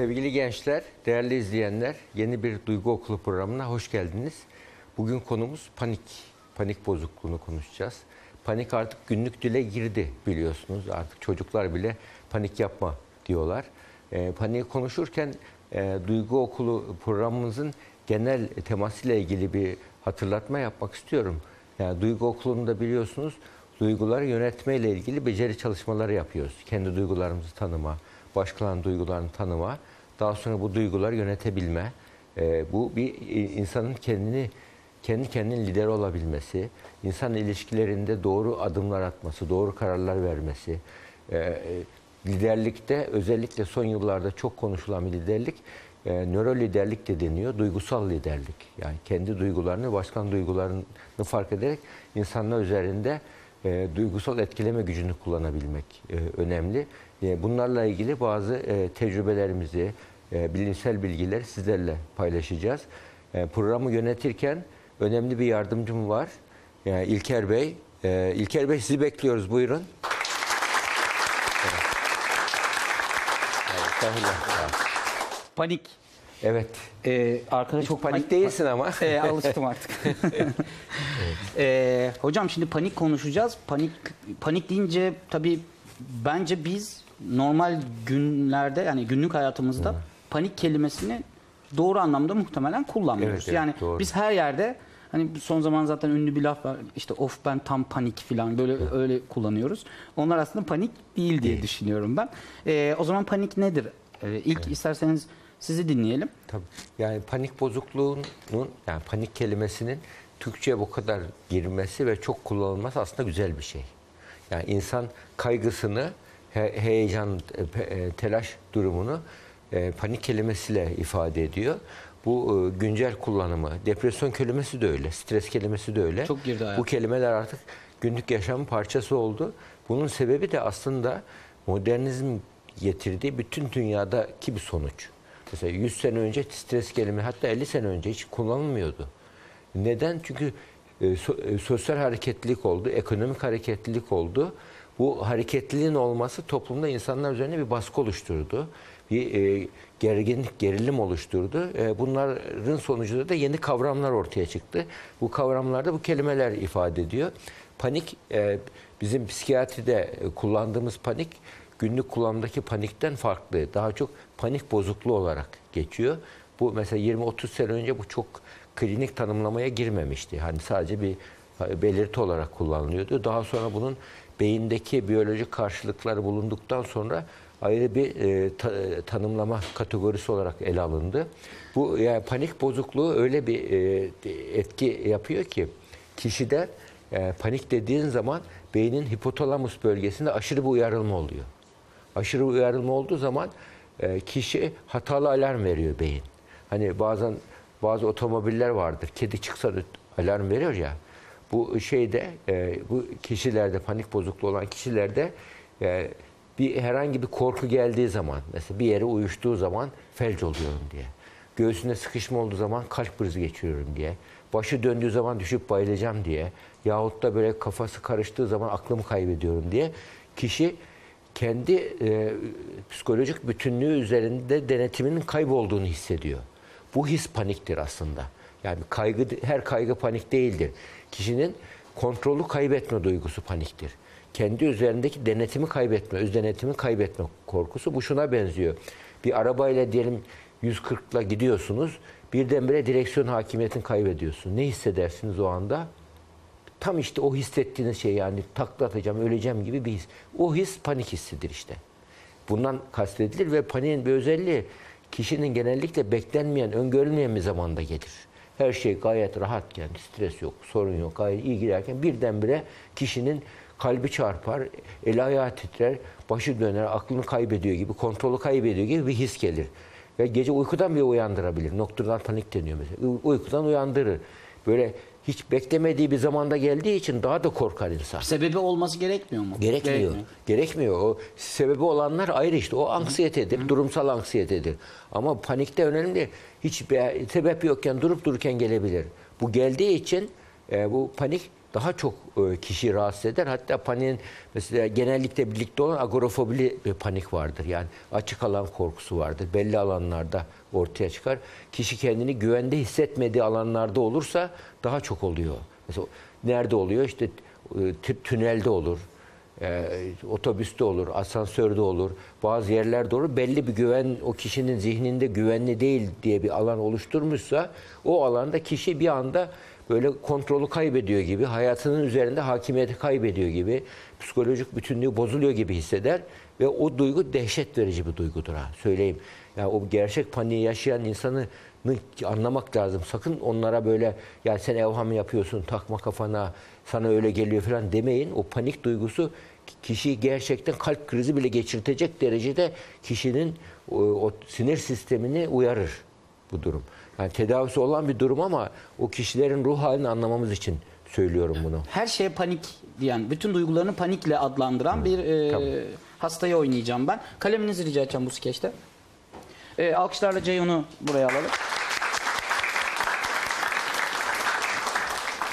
Sevgili gençler, değerli izleyenler, yeni bir Duygu Okulu programına hoş geldiniz. Bugün konumuz panik, panik bozukluğunu konuşacağız. Panik artık günlük dile girdi biliyorsunuz. Artık çocuklar bile panik yapma diyorlar. E, paniği konuşurken e, Duygu Okulu programımızın genel temasıyla ilgili bir hatırlatma yapmak istiyorum. Yani Duygu Okulu'nda biliyorsunuz duyguları yönetme ile ilgili beceri çalışmaları yapıyoruz. Kendi duygularımızı tanıma, başkalarının duygularını tanıma, daha sonra bu duyguları yönetebilme. Ee, bu bir e, insanın kendini kendi kendinin lider olabilmesi, insan ilişkilerinde doğru adımlar atması, doğru kararlar vermesi. Ee, e, liderlikte özellikle son yıllarda çok konuşulan bir liderlik e, nöro liderlik de deniyor. Duygusal liderlik. Yani kendi duygularını, başkan duygularını fark ederek insanlar üzerinde e, duygusal etkileme gücünü kullanabilmek e, önemli. E, bunlarla ilgili bazı e, tecrübelerimizi, e, bilimsel bilgileri sizlerle paylaşacağız. E, programı yönetirken önemli bir yardımcım var. Yani İlker Bey. E, İlker Bey sizi bekliyoruz. Buyurun. Evet. Evet. Panik. Evet. Ee, arkada Çok çok panik değilsin ama. Ee, alıştım artık. Ee, hocam şimdi panik konuşacağız. Panik panik deyince tabii bence biz normal günlerde yani günlük hayatımızda panik kelimesini doğru anlamda muhtemelen kullanmıyoruz. Evet, evet, yani doğru. biz her yerde hani son zaman zaten ünlü bir laf var. İşte of ben tam panik falan böyle öyle kullanıyoruz. Onlar aslında panik değil diye düşünüyorum ben. Ee, o zaman panik nedir? Ee, ilk isterseniz sizi dinleyelim. Tabii. Yani panik bozukluğunun yani panik kelimesinin Türkçe'ye bu kadar girmesi ve çok kullanılması aslında güzel bir şey. Yani insan kaygısını, he- heyecan, e, e, telaş durumunu e, panik kelimesiyle ifade ediyor. Bu e, güncel kullanımı, depresyon kelimesi de öyle, stres kelimesi de öyle. Çok girdi hayata. Bu kelimeler artık günlük yaşamın parçası oldu. Bunun sebebi de aslında modernizm getirdiği bütün dünyadaki bir sonuç. Mesela 100 sene önce stres kelime hatta 50 sene önce hiç kullanılmıyordu. Neden? Çünkü e, so- e, sosyal hareketlilik oldu, ekonomik hareketlilik oldu. Bu hareketliliğin olması toplumda insanlar üzerine bir baskı oluşturdu. Bir e, gerginlik, gerilim oluşturdu. E, bunların sonucunda da yeni kavramlar ortaya çıktı. Bu kavramlarda bu kelimeler ifade ediyor. Panik, e, bizim psikiyatride e, kullandığımız panik, günlük kullanımdaki panikten farklı. Daha çok panik bozukluğu olarak geçiyor. Bu mesela 20-30 sene önce bu çok klinik tanımlamaya girmemişti. Hani sadece bir belirti olarak kullanılıyordu. Daha sonra bunun beyindeki biyolojik karşılıkları bulunduktan sonra ayrı bir e, ta- e, tanımlama kategorisi olarak ele alındı. Bu yani panik bozukluğu öyle bir e, etki yapıyor ki kişide e, panik dediğin zaman beynin hipotalamus bölgesinde aşırı bir uyarılma oluyor. Aşırı uyarılma olduğu zaman e, kişi hatalı alarm veriyor beyin. Hani bazen bazı otomobiller vardır. Kedi çıksa da alarm veriyor ya. Bu şeyde e, bu kişilerde panik bozukluğu olan kişilerde e, bir herhangi bir korku geldiği zaman mesela bir yere uyuştuğu zaman felç oluyorum diye. Göğsünde sıkışma olduğu zaman kalp krizi geçiriyorum diye. Başı döndüğü zaman düşüp bayılacağım diye. Yahut da böyle kafası karıştığı zaman aklımı kaybediyorum diye. Kişi kendi e, psikolojik bütünlüğü üzerinde denetiminin kaybolduğunu hissediyor. Bu his paniktir aslında. Yani kaygı her kaygı panik değildir. Kişinin kontrolü kaybetme duygusu paniktir. Kendi üzerindeki denetimi kaybetme, öz denetimi kaybetme korkusu bu şuna benziyor. Bir arabayla diyelim 140'la gidiyorsunuz. Birdenbire direksiyon hakimiyetini kaybediyorsun. Ne hissedersiniz o anda? Tam işte o hissettiğiniz şey yani takla atacağım, öleceğim gibi bir his. O his panik hissidir işte. Bundan kastedilir ve paniğin bir özelliği kişinin genellikle beklenmeyen, öngörülmeyen bir zamanda gelir. Her şey gayet rahatken, stres yok, sorun yok, gayet iyi giderken birdenbire kişinin kalbi çarpar, eli ayağı titrer, başı döner, aklını kaybediyor gibi, kontrolü kaybediyor gibi bir his gelir. Ve gece uykudan bile uyandırabilir. Nokturnal panik deniyor mesela. Uy- Uykudan uyandırır. Böyle hiç beklemediği bir zamanda geldiği için daha da korkar insan. Sebebi olması gerekmiyor mu? Gerekmiyor. Gerekmiyor. O sebebi olanlar ayrı işte. O anksiyetedir, durumsal anksiyetedir. Ama panikte önemli. Hiç sebep yokken durup dururken gelebilir. Bu geldiği için e, bu panik daha çok e, kişi rahatsız eder. Hatta paniğin mesela genellikle birlikte olan agorafobili bir panik vardır. Yani açık alan korkusu vardır. Belli alanlarda ortaya çıkar. Kişi kendini güvende hissetmediği alanlarda olursa daha çok oluyor. Mesela nerede oluyor? İşte e, tü- tünelde olur. E, otobüste olur, asansörde olur, bazı yerlerde olur. Belli bir güven o kişinin zihninde güvenli değil diye bir alan oluşturmuşsa o alanda kişi bir anda böyle kontrolü kaybediyor gibi, hayatının üzerinde hakimiyeti kaybediyor gibi, psikolojik bütünlüğü bozuluyor gibi hisseder ve o duygu dehşet verici bir duygudur ha söyleyeyim. Yani o gerçek paniği yaşayan insanı anlamak lazım. Sakın onlara böyle ya sen evham yapıyorsun, takma kafana, sana öyle geliyor falan demeyin. O panik duygusu kişiyi gerçekten kalp krizi bile geçirtecek derecede kişinin o, o sinir sistemini uyarır bu durum. Yani tedavisi olan bir durum ama o kişilerin ruh halini anlamamız için söylüyorum bunu. Her şeye panik diyen, bütün duygularını panikle adlandıran bir e, Tamam. hastayı oynayacağım ben. Kaleminizi rica edeceğim bu skeçte. E, alkışlarla Ceyhun'u buraya alalım.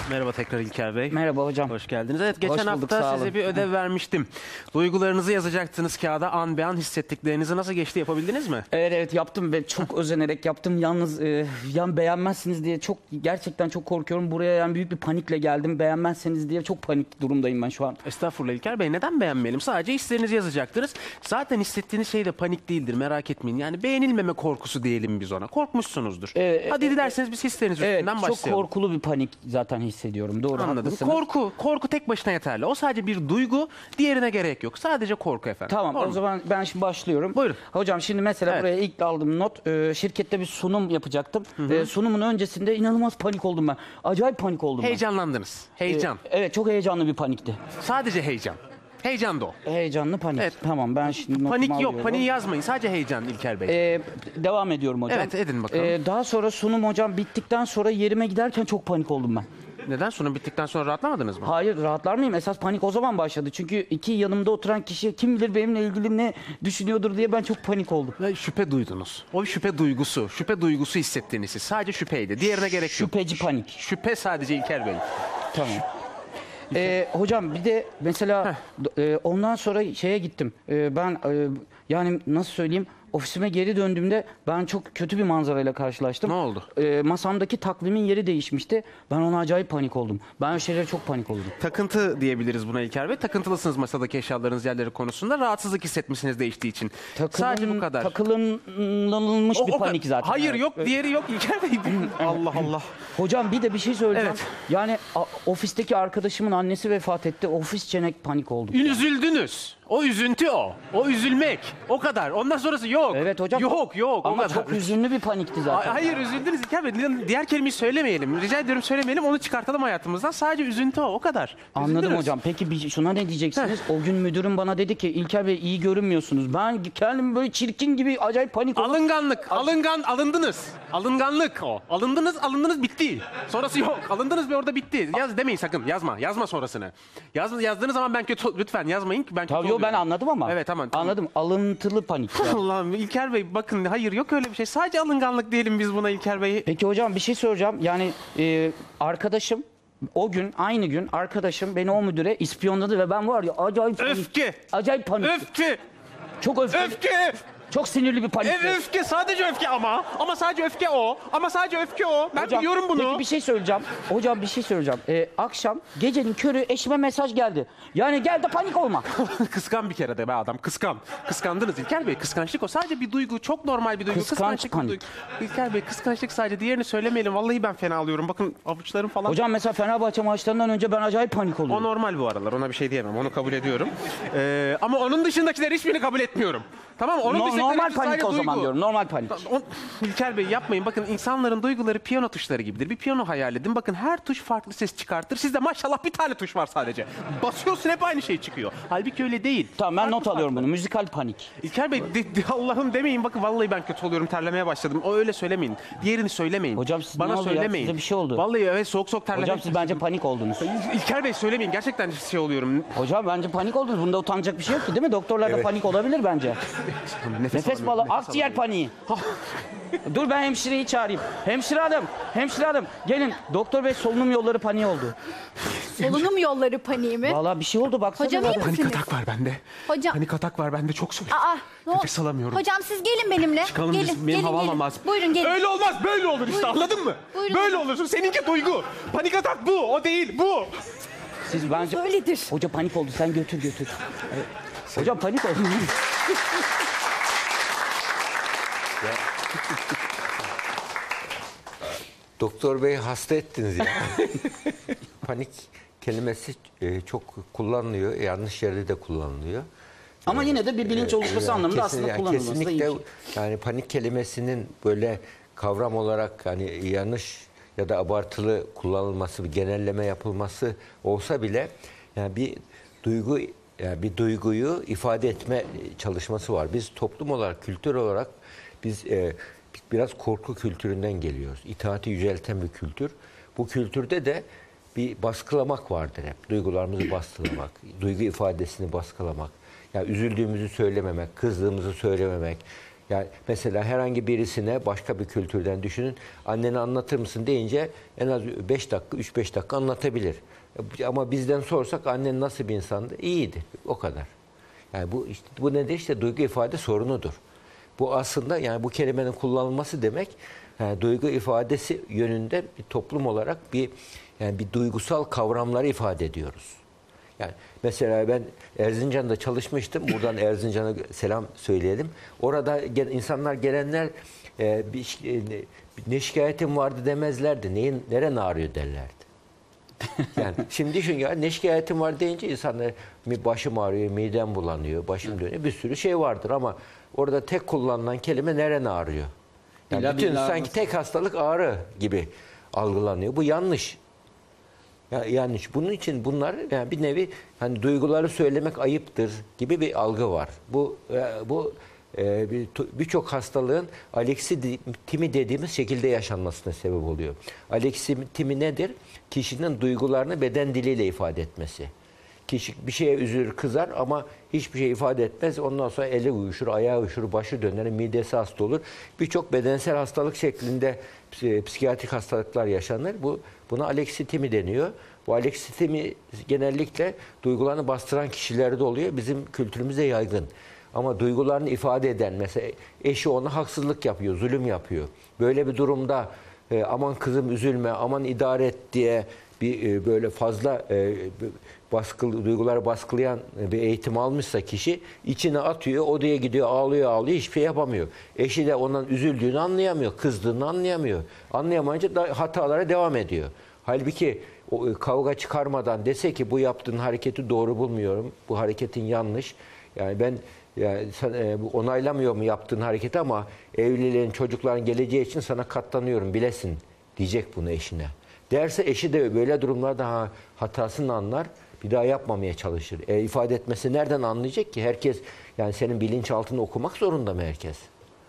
Merhaba tekrar İlker Bey. Merhaba hocam. Hoş geldiniz. Evet geçen Hoş bulduk, hafta sağ olun. size bir ödev vermiştim. Duygularınızı yazacaktınız kağıda an be an hissettiklerinizi nasıl geçti yapabildiniz mi? Evet evet yaptım ve çok özenerek yaptım. Yalnız e, yan beğenmezsiniz diye çok gerçekten çok korkuyorum. Buraya yani büyük bir panikle geldim. Beğenmezseniz diye çok panik durumdayım ben şu an. Estağfurullah İlker Bey neden beğenmeyelim? Sadece hislerinizi yazacaktınız. Zaten hissettiğiniz şey de panik değildir merak etmeyin. Yani beğenilmeme korkusu diyelim biz ona. Korkmuşsunuzdur. Ee, Hadi dilerseniz biz hisleriniz Evet üstünden çok başlayalım. korkulu bir panik zaten hissediyorum. Doğru Anladım. haklısınız. Korku, korku tek başına yeterli. O sadece bir duygu, diğerine gerek yok. Sadece korku efendim. Tamam Doğru o mu? zaman ben şimdi başlıyorum. Buyurun. Hocam şimdi mesela Evet. buraya ilk aldığım not e, şirkette bir sunum yapacaktım. E, sunumun öncesinde inanılmaz panik oldum ben. Acayip panik oldum Heyecanlandınız. ben. E, Heyecan. evet çok heyecanlı bir panikti. Sadece heyecan. Heyecan da o. Heyecanlı panik. Evet. Tamam ben şimdi notumu Panik yok. alıyorum. Paniği yazmayın. Sadece heyecan İlker Bey. E, devam ediyorum hocam. Evet, edin bakalım. E, daha sonra sunum hocam bittikten sonra yerime giderken çok panik oldum ben. Neden? Sunum bittikten sonra rahatlamadınız mı? Hayır rahatlar mıyım? Esas panik o zaman başladı. Çünkü iki yanımda oturan kişi kim bilir benimle ilgili ne düşünüyordur diye ben çok panik oldum. Ve şüphe duydunuz. O bir şüphe duygusu. Şüphe duygusu hissettiğiniz siz. Sadece şüpheydi. Diğerine gerek yok. Şüpheci panik. Şüphe sadece İlker Bey. Tamam. Ee, hocam bir de mesela e, ondan sonra şeye gittim. Ee, ben e, yani nasıl söyleyeyim ofisime geri döndüğümde ben çok kötü bir manzarayla karşılaştım. Ne oldu? Ee, masamdaki takvimin yeri değişmişti. Ben ona acayip panik oldum. Ben o şeylere çok panik oldum. Takıntı diyebiliriz buna İlker Bey. Takıntılısınız masadaki eşyalarınız yerleri konusunda. Rahatsızlık hissetmişsiniz değiştiği için. Sadece bu kadar. Takılınmış O- bir panik zaten. Hayır Evet. yok. Diğeri yok İlker Bey. Allah Allah. Hocam bir de bir şey söyleyeceğim. Evet. Yani a- ofisteki arkadaşımın annesi vefat etti. Ofis çenek panik oldum. Üzüldünüz. O üzüntü o. O üzülmek. O kadar. Ondan sonrası yok. Evet hocam. Yok yok. o Ama kadar. çok üzünlü bir panikti zaten. Ay- Hayır üzüldünüz İlker Bey. Diğer kelimeyi söylemeyelim. Rica ediyorum söylemeyelim. Onu çıkartalım hayatımızdan. Sadece üzüntü o. O kadar. Anladım Üzüldünüz. hocam. Peki bir, şuna ne diyeceksiniz? O gün müdürüm bana dedi ki İlker Bey iyi görünmüyorsunuz. Ben kendimi böyle çirkin gibi acayip panik oldum. Alınganlık. Alıngan alındınız. Alınganlık o. Alındınız, alındınız bitti. Sonrası yok. Alındınız ve orada bitti. Yaz demeyin sakın. Yazma. Yazma sonrasını. Yaz, yazdığınız zaman ben kötü lütfen yazmayın ki ben kötü Tabii yo, ben anladım ama. Evet tamam. tamam. Anladım. Alıntılı panik. yani. Allah'ım İlker Bey bakın hayır yok öyle bir şey. Sadece alınganlık diyelim biz buna İlker Bey. Peki hocam bir şey soracağım. Yani e, arkadaşım o gün aynı gün arkadaşım beni o müdüre ispiyonladı ve ben var ya acayip panik. Öfke. Acayip panik. Öfke. Çok öfke. Öfke. Çok sinirli bir panik. Ev öfke sadece öfke ama. Ama sadece öfke o. Ama sadece öfke o. Ben Hocam, biliyorum bunu. Peki bir şey söyleyeceğim. Hocam bir şey söyleyeceğim. Ee, akşam gecenin körü eşime mesaj geldi. Yani gel de panik olma. Kıskan bir kere de be adam. Kıskan. Kıskandınız İlker Bey. Kıskançlık o. Sadece bir duygu. Çok normal bir duygu. Kıskanç bir panik. duygu. İlker Bey kıskançlık sadece. Diğerini söylemeyelim. Vallahi ben fena alıyorum. Bakın avuçlarım falan. Hocam mesela Fenerbahçe maçlarından önce ben acayip panik O oluyorum. normal bu aralar. Ona bir şey diyemem. Onu kabul ediyorum. Ee, ama onun dışındakiler hiçbirini kabul etmiyorum. Tamam mı? Onun No- normal panik o zaman duygu. diyorum. Normal panik. O- İlker Bey yapmayın. Bakın insanların duyguları piyano tuşları gibidir. Bir piyano hayal edin. Bakın her tuş farklı ses çıkartır. Sizde maşallah bir tane tuş var sadece. Basıyorsun hep aynı şey çıkıyor. Halbuki öyle değil. Tamam ben Farklı not alıyorum farklı. bunu. Müzikal panik. İlker Bey de- de- Allah'ım demeyin. Bakın vallahi ben kötü oluyorum. Terlemeye başladım. O öyle söylemeyin. Diğerini söylemeyin. Hocam siz Bana ne oldu ya? söylemeyin. Size bir şey oldu. Vallahi evet soğuk soğuk terlemeye Hocam siz bence panik oldunuz. İlker Bey söylemeyin. Gerçekten şey oluyorum. Hocam bence panik oldunuz. Bunda utanacak bir şey yok ki değil mi? Doktorlarda panik olabilir bence. Nefes nefes akciğer paniği. Dur ben hemşireyi çağırayım. Hemşire hanım, hemşire hanım gelin. Doktor bey solunum yolları paniği oldu. Solunum yolları paniği mi? Valla bir şey oldu baksana. Hocam iyi Panik atak var bende. Hocam- Panik atak var bende çok soğuk. Aa, ne Nefes alamıyorum. Hocam siz gelin benimle. Çıkalım gelin, biz. Benim hava almam lazım. Buyurun gelin. Öyle olmaz. Böyle olur işte Buyurun. anladın mı? Buyurun Böyle olursun. Seninki duygu. Panik atak bu. O değil. Bu. Siz bence... Öyledir. Hoca panik oldu sen götür götür. Evet. Hocam panik oldu. Doktor Bey hasta ettiniz ya. Panik kelimesi e, çok kullanılıyor. Yanlış yerde de kullanılıyor. Ama yine de bir bilinç oluşması Yani anlamında aslında kullanılması da iyi. Kesinlikle şey. yani panik kelimesinin böyle kavram olarak hani yanlış ya da abartılı kullanılması, bir genelleme yapılması olsa bile yani bir duygu yani bir duyguyu ifade etme çalışması var. Biz toplum olarak, kültür olarak biz e, biraz korku kültüründen geliyoruz. İtaati yücelten bir kültür. Bu kültürde de bir baskılamak vardır hep. Duygularımızı baskılamak, duygu ifadesini baskılamak. Yani üzüldüğümüzü söylememek, kızdığımızı söylememek. Yani mesela herhangi birisine başka bir kültürden düşünün. Anneni anlatır mısın deyince en az 5 dakika, 3-5 dakika anlatabilir. Ama bizden sorsak annen nasıl bir insandı? İyiydi. O kadar. Yani bu işte bu nedir? İşte duygu ifade sorunudur. Bu aslında yani bu kelimenin kullanılması demek yani duygu ifadesi yönünde bir toplum olarak bir yani bir duygusal kavramları ifade ediyoruz. Yani mesela ben Erzincan'da çalışmıştım. Buradan Erzincan'a selam söyleyelim. Orada insanlar gelenler e, bir, e, ne- ne şikayetim vardı demezlerdi. Neyin neren ağrıyor derlerdi. Yani şimdi düşün ya ne şikayetim var deyince insanlar mi başım ağrıyor, midem bulanıyor, başım dönüyor. Bir sürü şey vardır ama orada tek kullanılan kelime neren ağrıyor. Yani İlla bütün sanki ağrıması. tek hastalık ağrı gibi algılanıyor. Bu yanlış. Ya yanlış. Bunun için bunlar yani bir nevi hani duyguları söylemek ayıptır gibi bir algı var. Bu e, bu e, birçok hastalığın aleksitimi dediğimiz şekilde yaşanmasına sebep oluyor. Aleksitimi nedir? Kişinin duygularını beden diliyle ifade etmesi. Kişi bir şeye üzülür, kızar ama hiçbir şey ifade etmez. Ondan sonra eli uyuşur, ayağı uyuşur, başı döner, midesi hasta olur. Birçok bedensel hastalık şeklinde psi- psikiyatrik hastalıklar yaşanır. Bu buna aleksitimi deniyor. Bu aleksitimi genellikle duygularını bastıran kişilerde oluyor. Bizim kültürümüzde yaygın. Ama duygularını ifade eden mesela eşi ona haksızlık yapıyor, zulüm yapıyor. Böyle bir durumda e, aman kızım üzülme, aman idare et diye bir e, böyle fazla e, baskı duyguları baskılayan bir eğitim almışsa kişi içine atıyor, odaya gidiyor, ağlıyor, ağlıyor, hiçbir şey yapamıyor. Eşi de onun üzüldüğünü anlayamıyor, kızdığını anlayamıyor. Anlayamayınca da hatalara devam ediyor. Halbuki o, e, kavga çıkarmadan dese ki bu yaptığın hareketi doğru bulmuyorum, bu hareketin yanlış. Yani ben yani sen e, bu onaylamıyorum yaptığın hareketi ama evliliğin, çocukların geleceği için sana katlanıyorum bilesin diyecek bunu eşine. Derse eşi de böyle durumlarda ha, hatasını anlar, bir daha yapmamaya çalışır. E, ifade etmesi nereden anlayacak ki? Herkes yani senin bilinçaltını okumak zorunda mı herkes?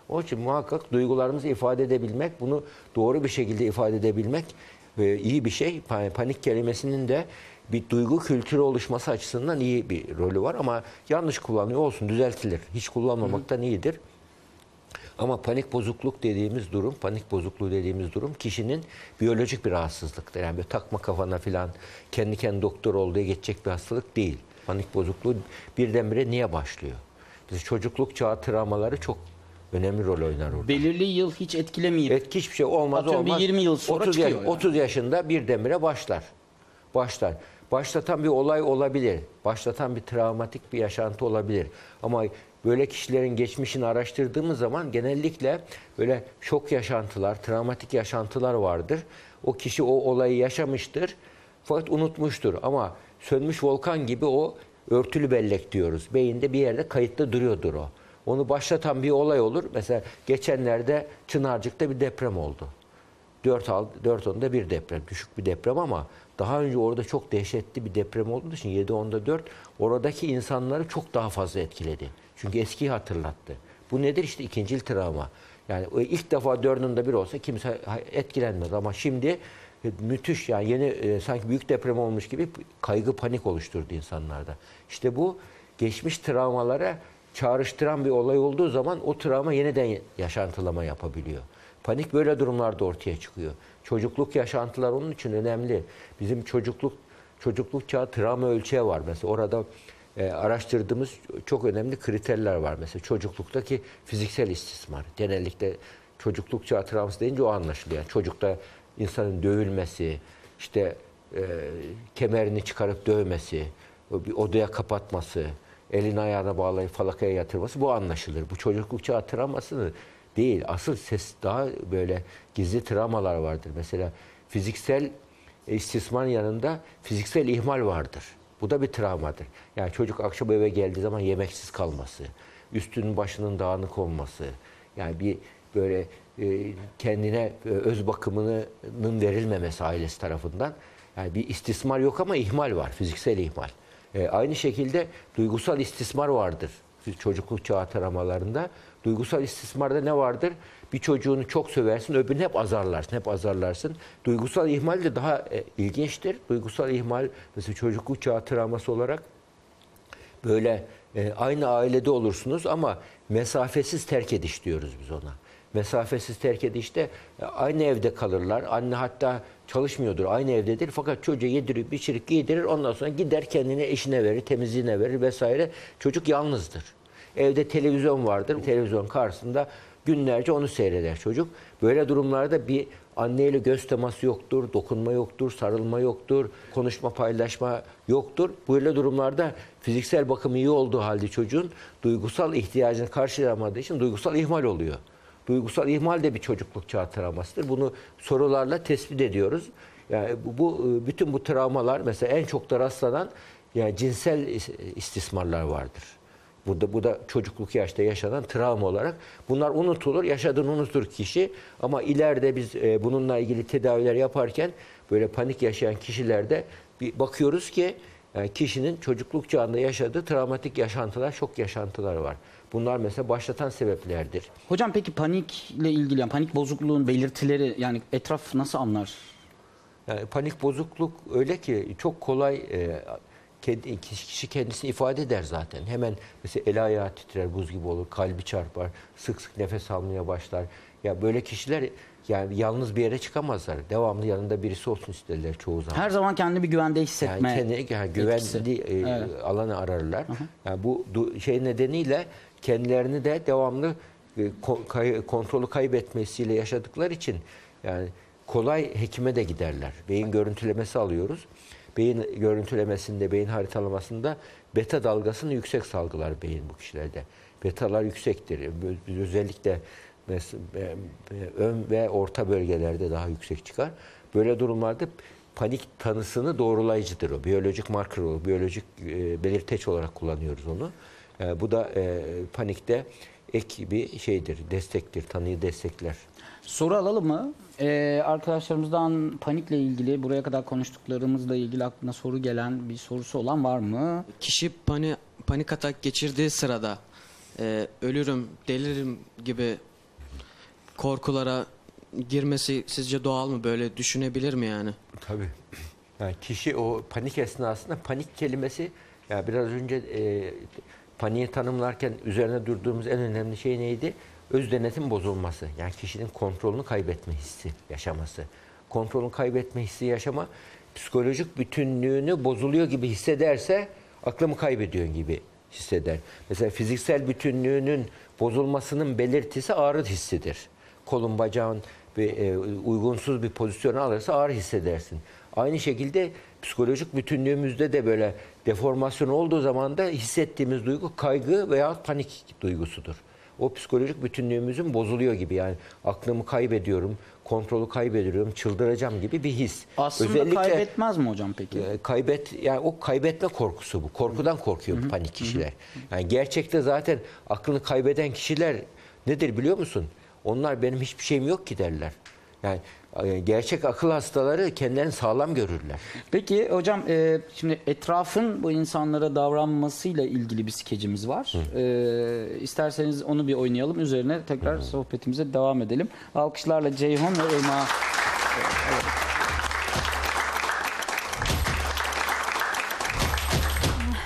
Onun için muhakkak duygularımızı ifade edebilmek, bunu doğru bir şekilde ifade edebilmek e, iyi bir şey. Pa- Panik kelimesinin de bir duygu kültürü oluşması açısından iyi bir rolü var ama yanlış kullanıyor olsun düzeltilir. Hiç kullanmamaktan iyidir. Ama panik bozukluk dediğimiz durum, panik bozukluğu dediğimiz durum kişinin biyolojik bir rahatsızlıktır. Yani böyle takma kafana filan kendi kendi doktor olduğu geçecek bir hastalık değil. Panik bozukluğu birdenbire niye başlıyor? Biz çocukluk çağı travmaları çok önemli rol oynar orada. Belirli yıl hiç etkilemeyip Etki hiçbir şey olmaz Atıyorum bir olmaz. 20 yıl sonra 30 çıkıyor yaş- yani. 30 yaşında birdenbire başlar. Başlar. Başlatan bir olay olabilir. Başlatan bir travmatik bir yaşantı olabilir. Ama böyle kişilerin geçmişini araştırdığımız zaman genellikle böyle şok yaşantılar, travmatik yaşantılar vardır. O kişi o olayı yaşamıştır fakat unutmuştur. Ama sönmüş volkan gibi o örtülü bellek diyoruz. Beyinde bir yerde kayıtlı duruyordur o. Onu başlatan bir olay olur. Mesela geçenlerde Çınarcık'ta bir deprem oldu. 4 al 4 onda bir deprem, düşük bir deprem ama daha önce orada çok dehşetli bir deprem olduğu için 7 onda 4 oradaki insanları çok daha fazla etkiledi. Çünkü eskiyi hatırlattı. Bu nedir işte ikincil travma. Yani ilk defa dördünde bir olsa kimse etkilenmez ama şimdi e, müthiş yani yeni e, sanki büyük deprem olmuş gibi kaygı panik oluşturdu insanlarda. İşte bu geçmiş travmalara çağrıştıran bir olay olduğu zaman o travma yeniden yaşantılama yapabiliyor. Panik böyle durumlarda ortaya çıkıyor. Çocukluk yaşantılar onun için önemli. Bizim çocukluk çocukluk çağı travma ölçeği var mesela. Orada e, araştırdığımız çok önemli kriterler var. Mesela çocukluktaki fiziksel istismar. Genellikle çocukluk çağı travması deyince o anlaşılıyor. Yani çocukta insanın dövülmesi, işte e, kemerini çıkarıp dövmesi, bir odaya kapatması, elini ayağına bağlayıp falakaya yatırması bu anlaşılır. Bu çocukluk çağı travması değil. Asıl ses daha böyle gizli travmalar vardır. Mesela fiziksel istismarın yanında fiziksel ihmal vardır. Bu da bir travmadır. Yani çocuk akşam eve geldiği zaman yemeksiz kalması, üstünün başının dağınık olması, yani bir böyle e, kendine e, öz bakımının verilmemesi ailesi tarafından. Yani bir istismar yok ama ihmal var, fiziksel ihmal. E, aynı şekilde duygusal istismar vardır çocukluk çağı travmalarında. Duygusal istismarda ne vardır? Bir çocuğunu çok söversin, öbürünü hep azarlarsın, hep azarlarsın. Duygusal ihmal de daha e, ilginçtir. Duygusal ihmal mesela çocukluk çağı travması olarak böyle e, aynı ailede olursunuz ama mesafesiz terk ediş diyoruz biz ona. Mesafesiz terk edişte e, aynı evde kalırlar. Anne hatta çalışmıyordur, aynı evdedir. Fakat çocuğa yedirip içirip giydirir. Ondan sonra gider kendine eşine verir, temizliğine verir vesaire. Çocuk yalnızdır. Evde televizyon vardır. Televizyon karşısında günlerce onu seyreder çocuk. Böyle durumlarda bir anneyle göz teması yoktur, dokunma yoktur, sarılma yoktur, konuşma, paylaşma yoktur. Böyle durumlarda fiziksel bakım iyi olduğu halde çocuğun duygusal ihtiyacını karşılayamadığı için duygusal ihmal oluyor. Duygusal ihmal de bir çocukluk çağı travmasıdır. Bunu sorularla tespit ediyoruz. Yani bu, bu bütün bu travmalar mesela en çok da rastlanan yani cinsel istismarlar vardır. Burada bu da çocukluk yaşta yaşanan travma olarak bunlar unutulur, yaşadığını unutur kişi ama ileride biz e, bununla ilgili tedaviler yaparken böyle panik yaşayan kişilerde bir bakıyoruz ki yani kişinin çocukluk çağında yaşadığı travmatik yaşantılar, şok yaşantılar var. Bunlar mesela başlatan sebeplerdir. Hocam peki panikle ilgili yani panik bozukluğun belirtileri yani etraf nasıl anlar? Yani panik bozukluk öyle ki çok kolay e, kendi, kişi kendisini ifade eder zaten. Hemen mesela el ayağı titrer, buz gibi olur, kalbi çarpar, sık sık nefes almaya başlar. Ya böyle kişiler yani yalnız bir yere çıkamazlar. Devamlı yanında birisi olsun isterler çoğu zaman. Her zaman kendini bir güvende hissetme. Yani kendine yani güvenli e, Evet. alanı ararlar. Yani bu şey nedeniyle kendilerini de devamlı e, ko- kay- kontrolü kaybetmesiyle yaşadıkları için yani kolay hekime de giderler. Beyin görüntülemesi alıyoruz. Beyin görüntülemesinde, beyin haritalamasında beta dalgasını yüksek salgılar beyin bu kişilerde. Betalar yüksektir. Özellikle e, e, ön ve orta bölgelerde daha yüksek çıkar. Böyle durumlarda panik tanısını doğrulayıcıdır o. Biyolojik marker o. Biyolojik e, belirteç olarak kullanıyoruz onu. Bu da panikte ek bir şeydir, destektir, tanıyı destekler. Soru alalım mı? Ee, arkadaşlarımızdan panikle ilgili buraya kadar konuştuklarımızla ilgili aklına soru gelen bir sorusu olan var mı? Kişi pani, panik atak geçirdiği sırada e, ölürüm, deliririm gibi korkulara girmesi sizce doğal mı? Böyle düşünebilir mi yani? Tabii. Yani kişi o panik esnasında panik kelimesi ya biraz önce e, paniği tanımlarken üzerine durduğumuz en önemli şey neydi? Öz denetim bozulması. Yani kişinin kontrolünü kaybetme hissi yaşaması. Kontrolünü kaybetme hissi yaşama psikolojik bütünlüğünü bozuluyor gibi hissederse aklımı kaybediyor gibi hisseder. Mesela fiziksel bütünlüğünün bozulmasının belirtisi ağrı hissidir. Kolun bacağın bir e, uygunsuz bir pozisyona alırsa ağrı hissedersin. Aynı şekilde psikolojik bütünlüğümüzde de böyle deformasyon olduğu zaman da hissettiğimiz duygu kaygı veya panik duygusudur. O psikolojik bütünlüğümüzün bozuluyor gibi yani aklımı kaybediyorum, kontrolü kaybediyorum, çıldıracağım gibi bir his. Aslında kaybetmez mi hocam peki? E, kaybet yani o kaybetme korkusu bu. Korkudan korkuyor bu panik kişiler. Yani gerçekte zaten aklını kaybeden kişiler nedir biliyor musun? Onlar benim hiçbir şeyim yok ki derler. Yani gerçek akıl hastaları kendilerini sağlam görürler. Peki hocam e, şimdi etrafın bu insanlara davranmasıyla ilgili bir skecimiz var. E, isterseniz onu bir oynayalım. Üzerine tekrar sohbetimize devam edelim. Alkışlarla Ceyhun ve Irmak'a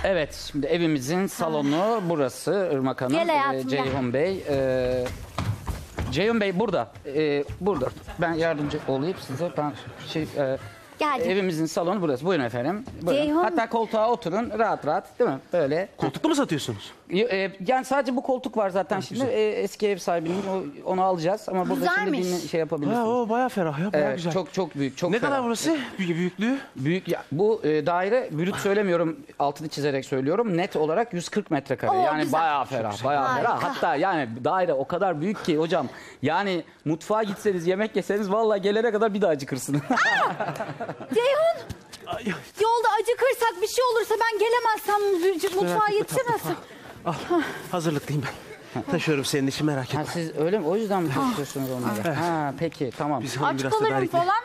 Evet, şimdi evimizin salonu burası Irmak Hanım. Gel. Ceyhun Bey. e, Ceyhun Bey burada. Ee, burada. Ben yardımcı olayım size. Ben şey e, Geldim. Evimizin salonu burası. Buyurun efendim. Buyurun. Ceyhun. Hatta koltuğa oturun rahat rahat değil mi? Böyle. Koltuklu mu satıyorsunuz? E, Yani sadece bu koltuk var zaten şimdi. E, eski ev sahibinin o- onu alacağız ama burada şimdi Güzelmiş. dinle, şey yapabilirsiniz. Ha, o bayağı ferah ya bayağı Evet, güzel. çok çok büyük, çok ne ferah. kadar burası? Büyük, büyüklüğü? Büyük ya, bu e, daire brüt söylemiyorum altını çizerek söylüyorum net olarak 140 metrekare Oo, yani güzel. bayağı ferah bayağı Harika. ferah hatta yani daire o kadar büyük ki hocam yani mutfağa gitseniz yemek yeseniz vallahi gelene kadar bir daha acıkırsın. Ceyhun. Yolda acıkırsak bir şey olursa ben gelemezsem mutfağa yetişemezsem. Hazırlıklıyım ben. Taşıyorum senin işi merak etme. ha, siz öyle mi o yüzden mi taşıyorsunuz onları? Ha peki tamam. Biz Aç kalırım falan.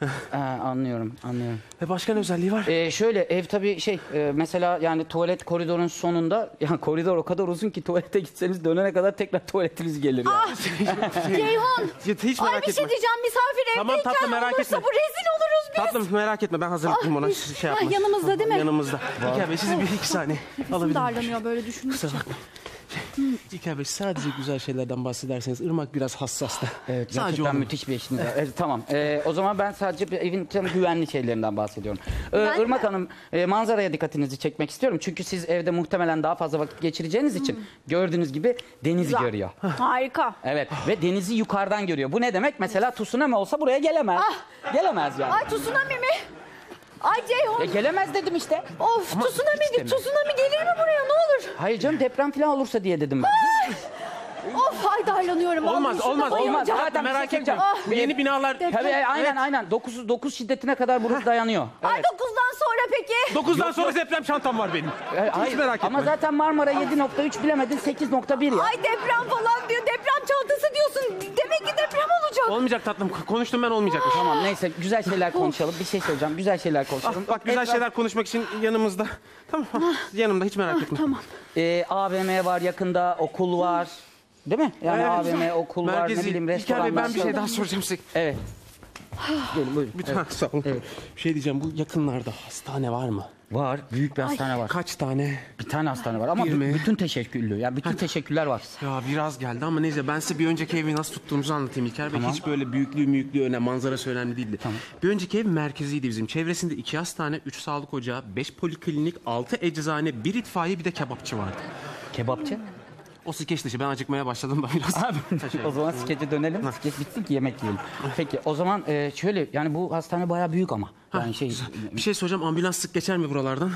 Ha, anlıyorum anlıyorum. Ve başka ne özelliği var? Ee, şöyle ev tabii şey e, mesela yani tuvalet koridorun sonunda yani koridor o kadar uzun ki tuvalete gitseniz dönene kadar tekrar tuvaletiniz gelir yani. Ceyhun. Hiç Ay merak bir şey diyeceğim misafir Tamam, evdeyken tatlım, merak olursa etme. bu rezil oluruz biz. Tatlım merak etme ben hazırlıklıyım Ah, ona biz- şey Ah, yapma. yanımızda değil mi? Yanımızda. İlker Bey sizi bir iki saniye Nefesim alabilir miyim? darlanıyor böyle düşündükçe. Kusura bakma. İlker Bey sadece güzel şeylerden bahsederseniz Irmak biraz hassas da. Evet sadece gerçekten onu. müthiş bir eşiniz var. Evet, tamam. Ee, o zaman ben sadece bir evin tam güvenli şeylerinden bahsediyorum. Ee, Ben Irmak Hanım e, manzaraya dikkatinizi çekmek istiyorum. Çünkü siz evde muhtemelen daha fazla vakit geçireceğiniz için gördüğünüz gibi deniz Güzel. görüyor. Harika. Evet ve denizi yukarıdan görüyor. Bu ne demek? Mesela tsunami olsa buraya gelemez. Gelemez yani. Ay tsunami mi? Ay Ceyhun. E, gelemez dedim işte. Of tsunami, tsunami gelir mi buraya ne olur? Hayır canım deprem falan olursa diye dedim ben. Of ay darlanıyorum. Olmaz olmaz bayılacağım. Olmaz. olmaz. Zaten merak etme. söyleyeceğim. Bu yeni binalar Tabii aynen Evet. aynen. 9 9 şiddetine kadar burası dayanıyor. Ay dokuzdan sonra peki? 9'dan sonra deprem çantam var benim. E, Hiç merak etme. Ama zaten Marmara 7.3 bilemedin 8.1 ya. Ay deprem falan diyor. Deprem çantası diyorsun. Demek ki deprem olacak. Olmayacak tatlım. Konuştum ben olmayacakmış. Tamam neyse güzel şeyler konuşalım. Bir şey söyleyeceğim. Güzel şeyler Ah, konuşalım. bak güzel Etraf- şeyler konuşmak için yanımızda. Tamam ah, yanımda hiç merak etme. Tamam. Ee, AVM var yakında, okul var. Değil mi? Yani Evet. AVM, okul var, ne Merkezi. bileyim İlker restoranlar. Bey ben bir şey daha soracağım size. Evet. Gelin buyurun. Lütfen sağ olun. Bir şey diyeceğim bu yakınlarda hastane var mı? Var. Büyük bir hastane var. Kaç tane? Bir tane hastane var ama Bir mi? bütün teşekküllü. Yani bütün teşekkürler var. Ya biraz geldi ama neyse ben size bir önceki evi nasıl tuttuğumuzu anlatayım İlker Bey. Hiç böyle büyüklüğü büyüklüğü önemli, manzarası önemli değildi. Bir önceki ev merkeziydi bizim. Çevresinde iki hastane, üç sağlık ocağı, beş poliklinik, altı eczane, bir itfaiye bir de kebapçı vardı. Kebapçı. O skeç dışı ben acıkmaya başladım da biraz. o zaman skece dönelim. Skeç bitsin ki yemek yiyelim. Peki o zaman e, şöyle yani bu hastane bayağı büyük ama. Yani şey bir şey soracağım ambulans sık geçer mi buralardan?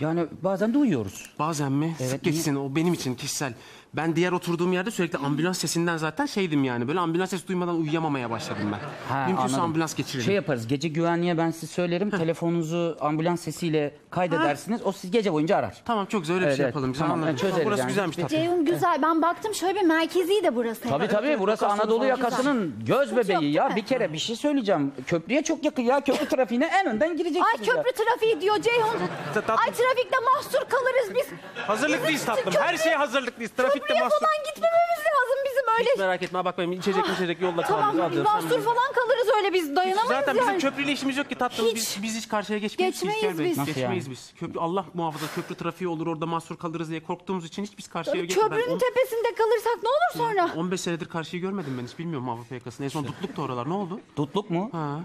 yani bazen de uyuyoruz. Bazen mi? Evet, sık geçsin o benim için kişisel. Ben diğer oturduğum yerde sürekli ambulans sesinden zaten şeydim yani. Böyle ambulans sesi duymadan uyuyamamaya başladım ben. Ha, Mümkünse anladım. ambulans geçirelim. Şey yaparız. Gece güvenliğe ben size söylerim. Telefonunuzu ambulans sesiyle kaydedersiniz. O sizi gece boyunca arar. Tamam çok güzel öyle bir Evet, şey evet. yapalım. Biz Tamam, anladık. evet, çözeriz Burası yani. güzelmiş tatlım. Ceyhun güzel. Ben baktım şöyle bir merkezi de burası. Tabii tabii burası Anadolu yakasının göz bebeği ya. mi? Bir kere bir şey söyleyeceğim. Köprüye çok yakın ya. Köprü trafiğine en önden gireceksiniz Ay ya. köprü trafiği diyor Ceyhun. Ay trafikte mahsur kalırız biz. Hazırlıklıyız Bizim tatlım. köprü- Her şeye hazırlıklıyız. Trafikte Köprüye mahsur. falan gitmememiz lazım bizim öyle. Merak etme bak benim içecek içecek yolda Tamam kaldı. biz mahsur falan kalırız öyle biz dayanamayız Zaten yani. bizim köprüyle işimiz yok ki tatlım. Hiç. Biz, biz hiç karşıya geçmeyiz. ki Geçmeyiz İlker Bey. biz. Nasıl Geçmeyiz yani? biz. Köprü Allah muhafaza köprü trafiği olur orada mahsur kalırız diye korktuğumuz için hiç biz karşıya geçmeyiz. köprünün tepesinde kalırsak ne olur sonra? 15 senedir karşıyı görmedim ben hiç bilmiyorum Avrupa yakasını. En son tutluk da oralar ne oldu? Dutluk mu? Ha,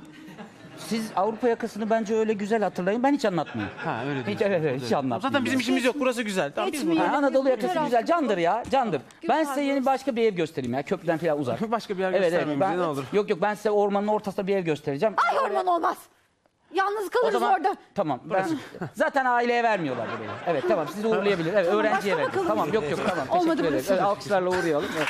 Siz Avrupa yakasını bence öyle güzel hatırlayın. Ben hiç anlatmayayım. ha öyle Hiç diyorsun. evet, evet, hiç anlatmayayım. Zaten bizim işimiz yok burası güzel. Tamam, biz. Ha, Anadolu yakası güzel. Candır ya. Candır. Ben size yeni başka bir ev göstereyim ya. Köprüden falan uzak. Başka bir yer Evet evet. göstermemize Ben, ne olur. Yok yok ben size ormanın ortasında bir ev göstereceğim. Ay orman olmaz. Yalnız kalırız zaman orada. tamam. Ben, zaten aileye vermiyorlar burayı. Evet tamam sizi uğurlayabilir. Evet öğrenciye başka verin. bakalım. Tamam yok yok tamam. Olmadı Teşekkür ederiz. burası. Evet, alkışlarla uğrayalım. Evet.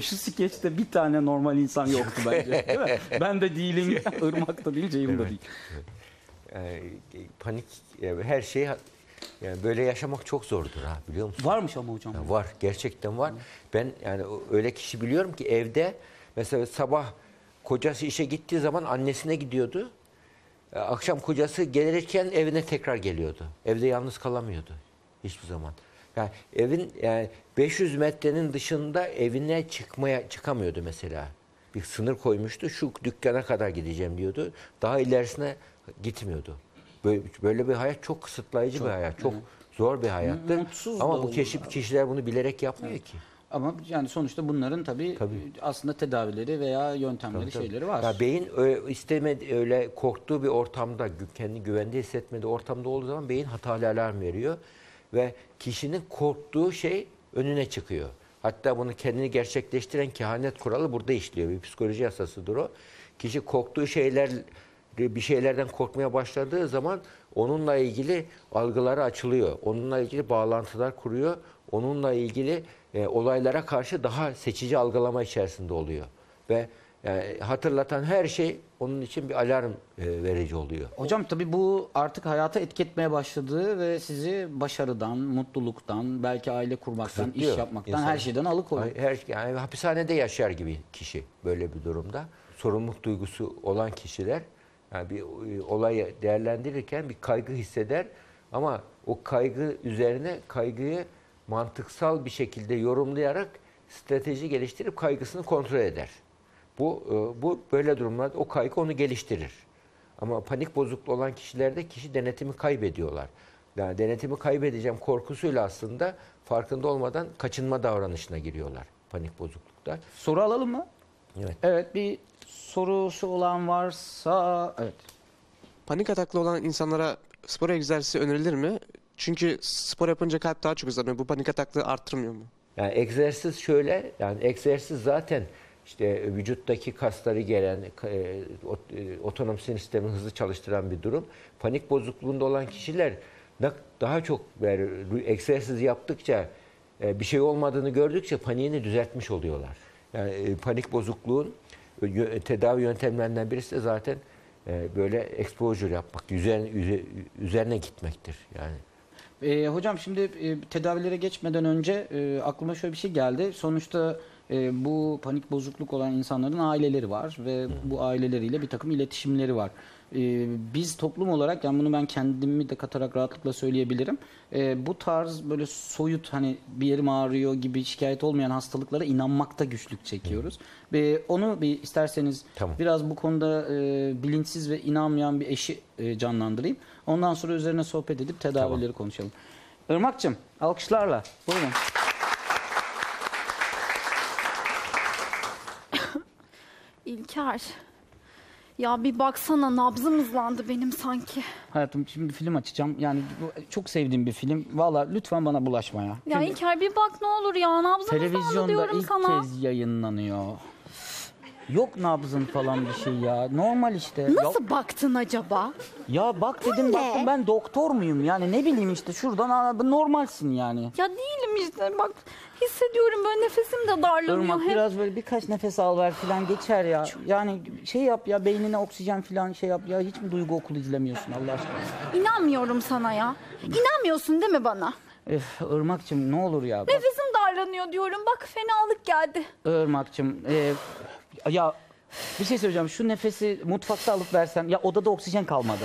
Şu skeçte bir tane normal insan yoktu bence. Değil mi? Ben de değilim, Irmak da değil, Ceyhun da değil. Panik yani her şey yani böyle yaşamak çok zordur ha biliyor musun? Varmış ama hocam. Ya var gerçekten var. Ben yani öyle kişi biliyorum ki evde mesela sabah kocası işe gittiği zaman annesine gidiyordu. E, Akşam kocası gelirken evine tekrar geliyordu. Evde yalnız kalamıyordu hiçbir zaman. Yani evin yani 500 metrenin dışında evine çıkmaya çıkamıyordu mesela. Bir sınır koymuştu. Şu dükkana kadar gideceğim diyordu. Daha ilerisine gitmiyordu. Böyle, böyle bir hayat çok kısıtlayıcı bir hayat. Çok zor bir hayattı. mutsuz Ama bu keşif kişiler bunu bilerek yapmıyor ki. Ama yani sonuçta bunların tabii, Tabii. aslında tedavileri veya yöntemleri Tabii. şeyleri var. Ya beyin öyle istemedi öyle korktuğu bir ortamda, gü- kendi güvende hissetmediği ortamda olduğu zaman beyin hatalı alarm veriyor ve kişinin korktuğu şey önüne çıkıyor. Hatta bunu kendini gerçekleştiren kehanet kuralı burada işliyor. Bir psikoloji yasasıdır o. Kişi korktuğu şeyler bir şeylerden korkmaya başladığı zaman onunla ilgili algıları açılıyor. Onunla ilgili bağlantılar kuruyor. Onunla ilgili e, olaylara karşı daha seçici algılama içerisinde oluyor. Ve yani hatırlatan her şey onun için bir alarm e, verici oluyor. Hocam tabii bu artık hayata etki etmeye başladığı ve sizi başarıdan, mutluluktan, belki aile kurmaktan, iş Kısıtlıyor yapmaktan, insanı. her şeyden alıkoyuyor. Her, yani hapishanede yaşar gibi kişi böyle bir durumda. Sorumluluk duygusu olan kişiler yani bir e, olayı değerlendirirken bir kaygı hisseder ama o kaygı üzerine kaygıyı mantıksal bir şekilde yorumlayarak strateji geliştirip kaygısını kontrol eder. Bu e, bu böyle durumlarda o kaygı onu geliştirir. Ama panik bozukluğu olan kişilerde kişi denetimi kaybediyorlar. Yani denetimi kaybedeceğim korkusuyla aslında farkında olmadan kaçınma davranışına giriyorlar panik bozuklukta. Soru alalım mı? Evet. Evet bir sorusu olan varsa evet. Panik ataklı olan insanlara spor egzersizi önerilir mi? Çünkü spor yapınca kalp daha çok hızlanıyor. Bu panik ataklığı arttırmıyor mu? Yani egzersiz şöyle, yani egzersiz zaten işte vücuttaki kasları gelen, e, ot- e, otonom sinir sistemini hızlı çalıştıran bir durum. Panik bozukluğunda olan kişiler da- daha çok yani egzersiz yaptıkça, e, bir şey olmadığını gördükçe paniğini düzeltmiş oluyorlar. Yani e, panik bozukluğun tedavi yöntemlerinden birisi de zaten e, böyle exposure yapmak, üzerine, üze- üzerine gitmektir yani. Ee, hocam şimdi e, tedavilere geçmeden önce e, aklıma şöyle bir şey geldi. Sonuçta e, bu panik bozukluk olan insanların aileleri var ve bu aileleriyle bir takım iletişimleri var. E, biz toplum olarak yani bunu ben kendimi de katarak rahatlıkla söyleyebilirim. E, bu tarz böyle soyut hani bir yerim ağrıyor gibi şikayet olmayan hastalıklara inanmakta güçlük çekiyoruz. Ve onu bir isterseniz Tamam. biraz bu konuda e, bilinçsiz ve inanmayan bir eşi e, canlandırayım. Ondan sonra üzerine sohbet edip tedavileri konuşalım. Irmak'cığım alkışlarla. Buyurun. İlker. Ya bir baksana nabzım hızlandı benim sanki. Hayatım şimdi film açacağım. Yani bu çok sevdiğim bir film. Valla lütfen bana bulaşma ya. Ya Çünkü İlker bir bak ne olur ya nabzım hızlandı televizyonda diyorum ilk sana. kez yayınlanıyor. Yok nabzın falan bir şey ya. Normal işte. Ya- Nasıl baktın acaba? Ya bak dedim ne? baktım ben doktor muyum? Yani ne bileyim işte şuradan aa, normalsin yani. Ya değilim işte bak hissediyorum böyle nefesim de darlanıyor Irmak hep. biraz böyle birkaç nefes al ver falan geçer ya. Yani şey yap ya beynine oksijen falan şey yap ya. Hiç mi duygu okulu izlemiyorsun Allah aşkına? İnanmıyorum sana ya. İnanmıyorsun değil mi bana? Öf Irmak'cığım ne olur ya. Bak, Nefesim darlanıyor diyorum bak fenalık geldi. Irmak'cığım e, ya bir şey söyleyeceğim. Şu nefesi mutfakta alıp versen ya odada oksijen kalmadı.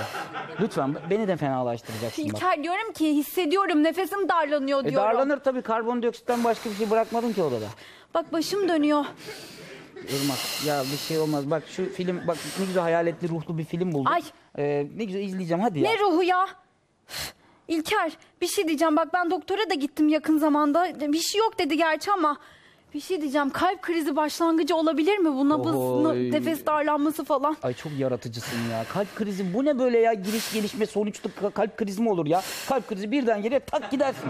Lütfen beni de fenalaştıracaksın bak. İlker diyorum ki hissediyorum nefesim darlanıyor E, diyorum. darlanır tabii karbondioksitten başka bir şey bırakmadın ki odada. Bak başım dönüyor. Irmak ya bir şey olmaz. Bak şu film bak ne güzel hayaletli ruhlu bir film buldum. Ay. Ee, ne güzel izleyeceğim hadi ya. Ne ruhu ya? Üf, İlker bir şey diyeceğim bak ben doktora da gittim yakın zamanda. Bir şey yok dedi gerçi ama bir şey diyeceğim kalp krizi başlangıcı olabilir mi? Bu nabız, Oy. nefes darlanması falan. Ay çok yaratıcısın ya. Kalp krizi bu ne böyle ya? Giriş gelişme sonuçta ka- kalp krizi mi olur ya? Kalp krizi birden geliyor tak gidersin.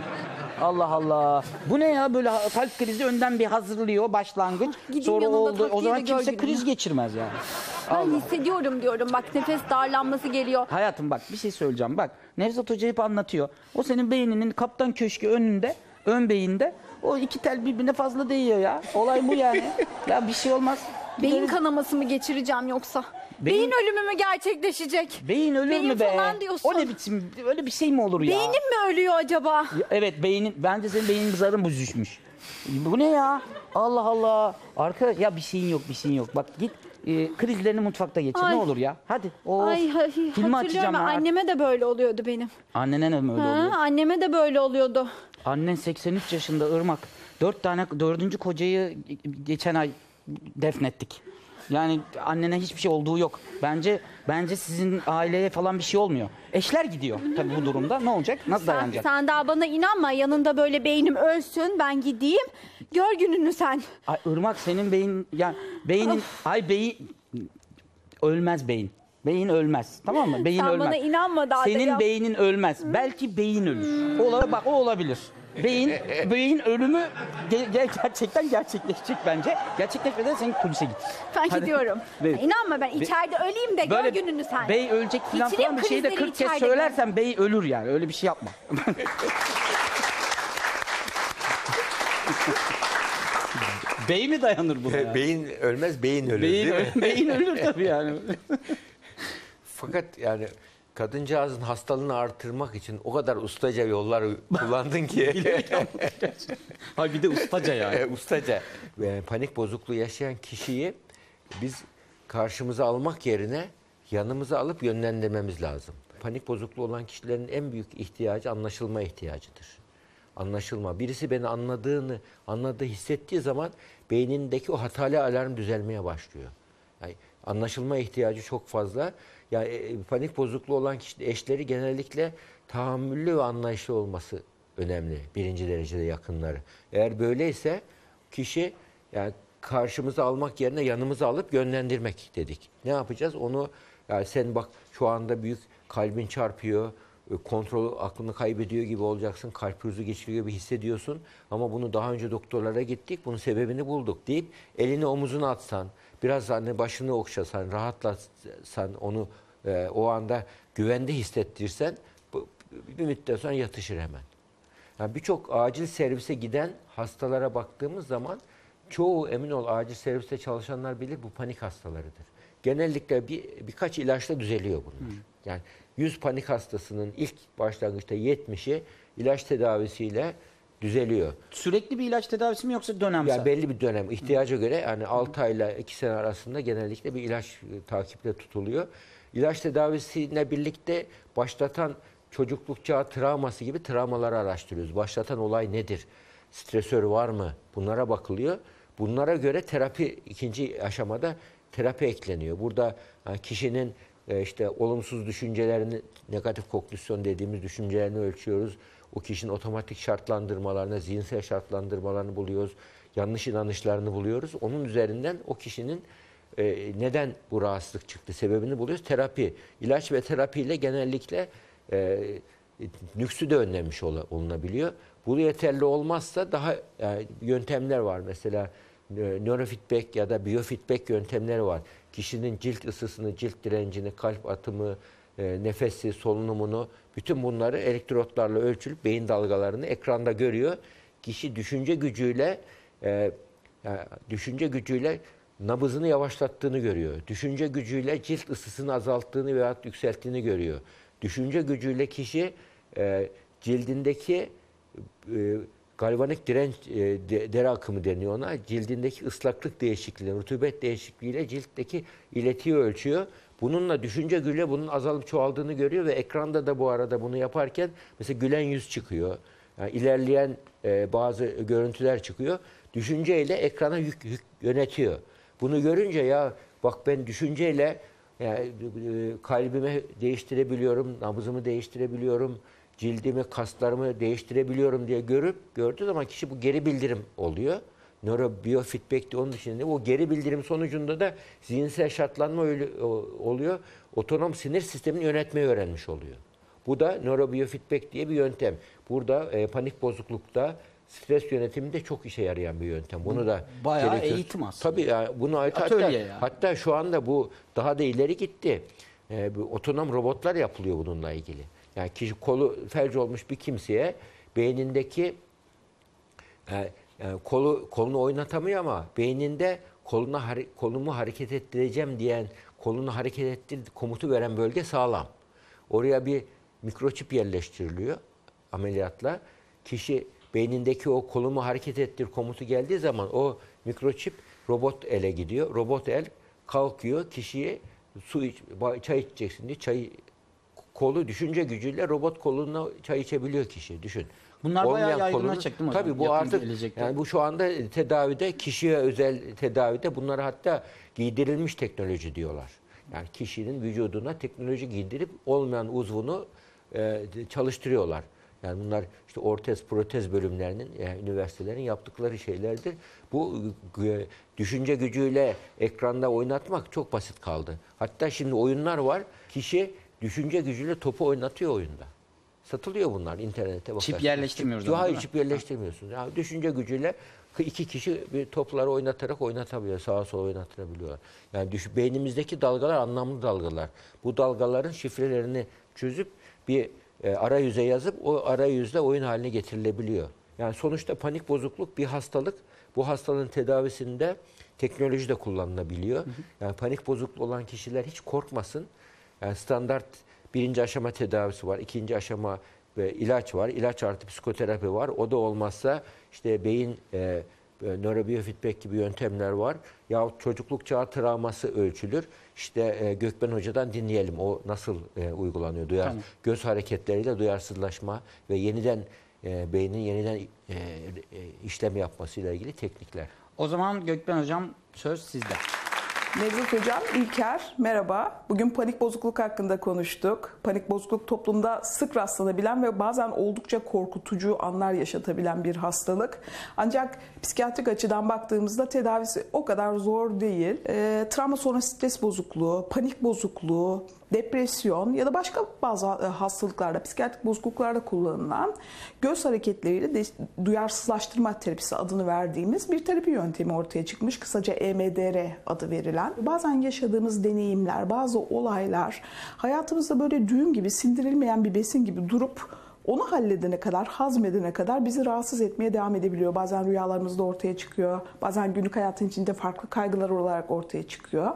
Allah Allah. Bu ne ya böyle ha- kalp krizi önden bir hazırlıyor başlangıç. Gideyim Sonra yanında oldu. O zaman de kimse gününü. kriz geçirmez yani. Ben hissediyorum diyorum bak nefes darlanması geliyor. Hayatım bak bir şey söyleyeceğim. Bak Nevzat Hoca hep anlatıyor. O senin beyninin kaptan köşkü önünde, ön beyinde. O iki tel birbirine fazla değiyor ya. Olay bu yani. ya bir şey olmaz. Beyin kanaması mı geçireceğim yoksa? Beyin- Beyin, ölümü mü gerçekleşecek? Beyin ölür Beyin mü be? falan diyorsun. O ne biçim öyle bir şey mi olur ya? Beynim mi ölüyor acaba? Ya Evet beynin bence senin beynin zarın büzüşmüş. Bu ne ya? Allah Allah. Arkadaş ya bir şeyin yok bir şeyin yok. Bak git e, krizlerini mutfakta geçir Ay. ne olur ya. Hadi. Of. Ay, hay- Filmi hatırlıyorum açacağım ben, ha. anneme de böyle oluyordu benim. Annene ne mi öyle Ha, oluyor? anneme de böyle oluyordu. Annen 83 yaşında Irmak. Dört tane dördüncü kocayı geçen ay defnettik. Yani annene hiçbir şey olduğu yok. Bence bence sizin aileye falan bir şey olmuyor. Eşler gidiyor tabii bu durumda. Ne olacak? Nasıl Sen, dayanacak? sen daha bana inanma. Yanında böyle beynim ölsün ben gideyim. Gör gününü sen. Ay Irmak senin beyin ya beynin ay beyin ölmez beyin. Beyin ölmez. Tamam mı? Beyin Sen ölmez. bana inanma daha da Senin ya. beynin ölmez. Belki beyin ölür. Ola, bak o olabilir. Beyin beyin ölümü ge- ge- gerçekten gerçekleşecek bence. Gerçekleşmeden senin kulise git. Ben Hadi. gidiyorum. Be- İnanma ben içeride öleyim de gör gününü sen. bey ölecek falan Geçireyim falan bir şeyi de krizleri 40 kez içeride söylersen bey ölür yani. Öyle bir şey yapma. bey mi dayanır buna ya? Beyin ölmez, beyin ölür Beyin, değil mi? beyin ölür tabii yani. Fakat yani kadıncağızın hastalığını artırmak için o kadar ustaca yollar kullandın ki. ha bir de ustaca yani. E, ustaca. E, panik bozukluğu yaşayan kişiyi biz karşımıza almak yerine yanımıza alıp yönlendirmemiz lazım. Panik bozukluğu olan kişilerin en büyük ihtiyacı anlaşılma ihtiyacıdır. Anlaşılma. Birisi beni anladığını, anladığı, hissettiği zaman beynindeki o hatalı alarm düzelmeye başlıyor. Yani anlaşılma ihtiyacı çok fazla. Yani e, panik bozukluğu olan kişi eşleri genellikle tahammüllü ve anlayışlı olması önemli. Birinci derecede yakınları. Eğer böyleyse kişi yani karşımıza almak yerine yanımıza alıp yönlendirmek dedik. Ne yapacağız? Onu yani sen bak şu anda büyük kalbin çarpıyor, e, kontrol aklını kaybediyor gibi olacaksın. Kalp krizi geçiriyor gibi hissediyorsun. Ama bunu daha önce doktorlara gittik. Bunun sebebini bulduk deyip elini omuzuna atsan, biraz hani başını okşasan, rahatlatsan onu e, o anda güvende hissettirsen bu- bir müddet sonra yatışır hemen. Yani birçok acil servise giden hastalara baktığımız zaman çoğu emin ol acil serviste çalışanlar bilir bu panik hastalarıdır. Genellikle bir, birkaç ilaçla düzeliyor bunlar. Yani 100 panik hastasının ilk başlangıçta 70'i ilaç tedavisiyle düzeliyor. Sürekli bir ilaç tedavisi mi yoksa dönemsel? Ya belli bir dönem ihtiyaca göre yani 6 ayla 2 sene arasında genellikle bir ilaç e, takiple tutuluyor. İlaç tedavisiyle birlikte başlatan çocukluk çağı travması gibi travmaları araştırıyoruz. Başlatan olay nedir? Stresör var mı? Bunlara bakılıyor. Bunlara göre terapi ikinci aşamada terapi ekleniyor. Burada kişinin e, işte olumsuz düşüncelerini, negatif kognüsyon dediğimiz düşüncelerini ölçüyoruz. O kişinin otomatik şartlandırmalarını, zihinsel şartlandırmalarını buluyoruz. Yanlış inanışlarını buluyoruz. Onun üzerinden o kişinin e, neden bu rahatsızlık çıktı sebebini buluyoruz. Terapi, ilaç ve terapiyle genellikle e, nüksü de önlenmiş ol- olunabiliyor. Bu yeterli olmazsa daha yani yöntemler var. Mesela e, nörofeedback ya da biofeedback yöntemleri var. Kişinin cilt ısısını, cilt direncini, kalp atımı, e, nefesi, solunumunu bütün bunları elektrotlarla ölçülüp beyin dalgalarını ekranda görüyor. Kişi düşünce gücüyle e, yani düşünce gücüyle nabızını yavaşlattığını görüyor. Düşünce gücüyle cilt ısısını azalttığını veya yükselttiğini görüyor. Düşünce gücüyle kişi e, cildindeki e, galvanik direnç e, de- deri akımı deniyor ona. Cildindeki ıslaklık değişikliği, rutubet değişikliğiyle ciltteki iletiyi ölçüyor. Bununla düşünce gülle bunun azalıp çoğaldığını görüyor ve ekranda da bu arada bunu yaparken mesela gülen yüz çıkıyor. Yani ilerleyen e, bazı görüntüler çıkıyor. Düşünceyle ekrana yük, yük yönetiyor. Bunu görünce ya bak ben düşünceyle yani, e, kalbimi değiştirebiliyorum, nabzımı değiştirebiliyorum, cildimi, kaslarımı değiştirebiliyorum diye görüp gördüğü zaman kişi bu geri bildirim oluyor. Nörobiofeedback de onun içinde. O geri bildirim sonucunda da zihinsel şartlanma oluyor. Otonom sinir sistemini yönetmeyi öğrenmiş oluyor. Bu da nörobiofeedback diye bir yöntem. Burada e, panik bozuklukta stres yönetiminde çok işe yarayan bir yöntem. Bunu da Bayağı gerekiyor. eğitim aslında. Tabii ya bunu hatta, yani. hatta şu anda bu daha da ileri gitti. E, bu otonom robotlar yapılıyor bununla ilgili. Yani kişi kolu felç olmuş bir kimseye beynindeki e, yani kolu kolunu oynatamıyor ama beyninde koluna kolumu hareket ettireceğim diyen kolunu hareket ettir komutu veren bölge sağlam. Oraya bir mikroçip yerleştiriliyor ameliyatla. Kişi beynindeki o kolumu hareket ettir komutu geldiği zaman o mikroçip robot ele gidiyor. Robot el kalkıyor kişiye su iç, çay içeceksin diye çayı kolu düşünce gücüyle robot koluna çay içebiliyor kişi düşün. Bunlar bayağı Olmayan yaygınlaşacak değil mi? Tabii bu Yakın artık gelecekte. yani bu şu anda tedavide kişiye özel tedavide bunları hatta giydirilmiş teknoloji diyorlar. Yani kişinin vücuduna teknoloji giydirip olmayan uzvunu e, çalıştırıyorlar. Yani bunlar işte ortez, protez bölümlerinin, yani üniversitelerin yaptıkları şeylerdir. Bu e, düşünce gücüyle ekranda oynatmak çok basit kaldı. Hatta şimdi oyunlar var. Kişi düşünce gücüyle topu oynatıyor oyunda. Satılıyor bunlar internete bakarsınız. yerleştirmiyoruz Çip, hayır çip yerleştirmiyorsunuz. Yani düşünce gücüyle iki kişi bir topları oynatarak oynatabiliyor. Sağa sola oynatabiliyorlar. Yani düş, beynimizdeki dalgalar anlamlı dalgalar. Bu dalgaların şifrelerini çözüp bir e, arayüze yazıp o arayüzde oyun haline getirilebiliyor. Yani sonuçta panik bozukluk bir hastalık. Bu hastalığın tedavisinde teknoloji de kullanılabiliyor. Yani panik bozukluğu olan kişiler hiç korkmasın. Yani standart birinci aşama tedavisi var, ikinci aşama ve ilaç var. İlaç artı psikoterapi var. O da olmazsa işte beyin e, e, nörobiyofeedback gibi yöntemler var. Yahut çocukluk çağı travması ölçülür. İşte e, Gökben Hoca'dan dinleyelim. O nasıl e, uygulanıyor? Duyar, Tamam. Göz hareketleriyle duyarsızlaşma ve yeniden e, beynin yeniden e, e, işlem yapmasıyla ilgili teknikler. O zaman Gökben Hocam söz sizde. Nevzat Hocam, İlker, merhaba. Bugün panik bozukluk hakkında konuştuk. Panik bozukluk toplumda sık rastlanabilen ve bazen oldukça korkutucu anlar yaşatabilen bir hastalık. Ancak psikiyatrik açıdan baktığımızda tedavisi o kadar zor değil. Ee, travma sonrası stres bozukluğu, panik bozukluğu, depresyon ya da başka bazı e, hastalıklarda, psikiyatrik bozukluklarda kullanılan göz hareketleriyle de duyarsızlaştırma terapisi adını verdiğimiz bir terapi yöntemi ortaya çıkmış. Kısaca EMDR adı verilen. Bazen yaşadığımız deneyimler, bazı olaylar hayatımızda böyle düğüm gibi sindirilmeyen bir besin gibi durup onu halledene kadar, hazmedene kadar bizi rahatsız etmeye devam edebiliyor. Bazen rüyalarımızda ortaya çıkıyor. Bazen günlük hayatın içinde farklı kaygılar olarak ortaya çıkıyor.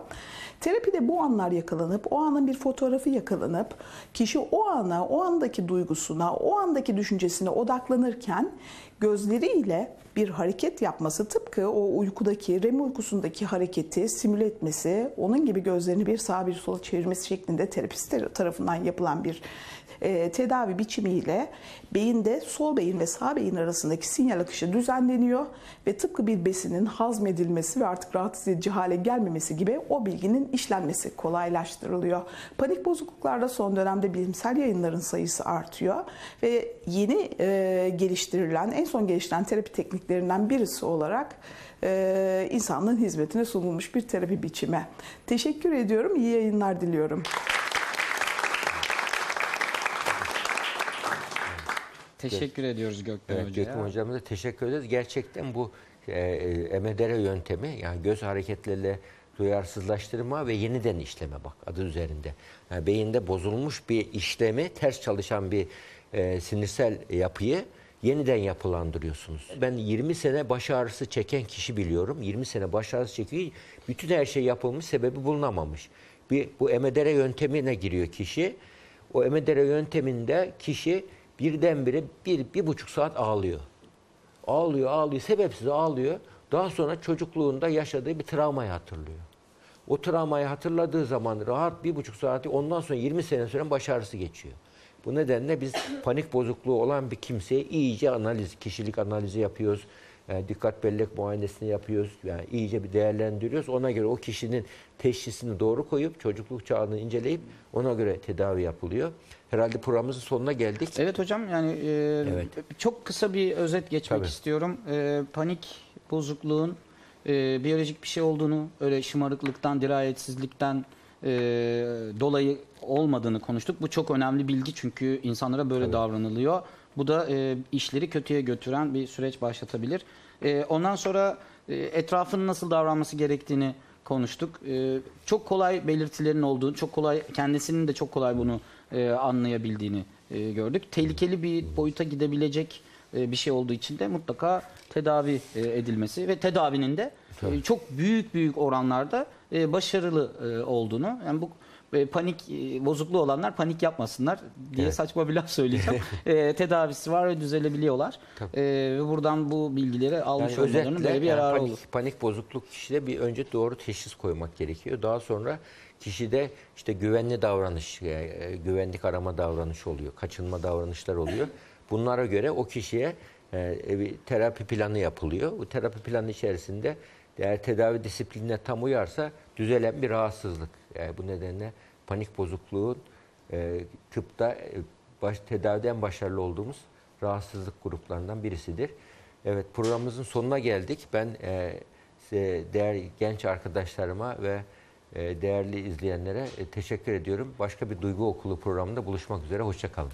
Terapide bu anlar yakalanıp, o anın bir fotoğrafı yakalanıp, kişi o ana, o andaki duygusuna, o andaki düşüncesine odaklanırken gözleriyle bir hareket yapması tıpkı o uykudaki, REM uykusundaki hareketi simüle etmesi, onun gibi gözlerini bir sağa bir sola çevirmesi şeklinde terapist tarafından yapılan bir e, tedavi biçimiyle beyinde sol beyin ve sağ beyin arasındaki sinyal akışı düzenleniyor ve tıpkı bir besinin hazmedilmesi ve artık rahatsız edici hale gelmemesi gibi o bilginin işlenmesi kolaylaştırılıyor. Panik bozukluklarda son dönemde bilimsel yayınların sayısı artıyor ve yeni e, geliştirilen, en son geliştirilen terapi tekniklerinden birisi olarak e, insanlığın hizmetine sunulmuş bir terapi biçimi. Teşekkür ediyorum, iyi yayınlar diliyorum. Teşekkür ediyoruz Gökben Evet, Hoca'ya. Gökmen hocamıza teşekkür ederiz. Gerçekten bu e, e, MDR yöntemi yani göz hareketleriyle duyarsızlaştırma ve yeniden işleme bak adı üzerinde. Yani beyinde bozulmuş bir işlemi, ters çalışan bir e, sinirsel yapıyı yeniden yapılandırıyorsunuz. Ben 20 sene baş ağrısı çeken kişi biliyorum. 20 sene baş ağrısı çekiyor. Bütün her şey yapılmış, sebebi bulunamamış. Bir, bu MDR yöntemine giriyor kişi. O MDR yönteminde kişi birdenbire bir, bir buçuk saat ağlıyor. Ağlıyor, ağlıyor, sebepsiz ağlıyor. Daha sonra çocukluğunda yaşadığı bir travmayı hatırlıyor. O travmayı hatırladığı zaman rahat bir buçuk saati ondan sonra 20 sene süren baş ağrısı geçiyor. Bu nedenle biz panik bozukluğu olan bir kimseye iyice analiz, kişilik analizi yapıyoruz. Yani dikkat bellek muayenesini yapıyoruz. Yani iyice bir değerlendiriyoruz. Ona göre o kişinin teşhisini doğru koyup çocukluk çağını inceleyip ona göre tedavi yapılıyor. Herhalde programımızın sonuna geldik. Evet hocam yani e, Evet. çok kısa bir özet geçmek Tabii. istiyorum. E, panik bozukluğun e, biyolojik bir şey olduğunu, öyle şımarıklıktan, dirayetsizlikten e, dolayı olmadığını konuştuk. Bu çok önemli bilgi çünkü insanlara böyle davranılıyor. Bu da e, işleri kötüye götüren bir süreç başlatabilir. E, ondan sonra e, etrafın nasıl davranması gerektiğini konuştuk. E, çok kolay belirtilerin olduğunu, çok kolay kendisinin de çok kolay bunu e, anlayabildiğini e, gördük. Tehlikeli bir boyuta gidebilecek e, bir şey olduğu için de mutlaka tedavi e, edilmesi ve tedavinin de e, çok büyük büyük oranlarda e, başarılı e, olduğunu. Yani bu e, panik e, bozukluğu olanlar panik yapmasınlar diye Evet. saçma bir laf söyleyeceğim. E, tedavisi var ve düzelebiliyorlar. Tabii. E, ve buradan bu bilgileri almış Yani olmalarının özetle böyle bir yani yararı panik, olur. panik bozukluk kişide bir önce doğru teşhis koymak gerekiyor. Daha sonra kişide işte güvenli davranış, e, e, güvenlik arama davranışı oluyor, kaçınma davranışlar oluyor. Bunlara göre o kişiye e, bir terapi planı yapılıyor. Bu terapi planı içerisinde eğer tedavi disiplinine tam uyarsa düzelen bir rahatsızlık. Yani bu nedenle panik bozukluğun e, tıpta e, baş, tedavide en başarılı olduğumuz rahatsızlık gruplarından birisidir. Evet programımızın sonuna geldik. Ben e, değerli genç arkadaşlarıma ve e, değerli izleyenlere e, teşekkür ediyorum. Başka bir Duygu Okulu programında buluşmak üzere. Hoşçakalın.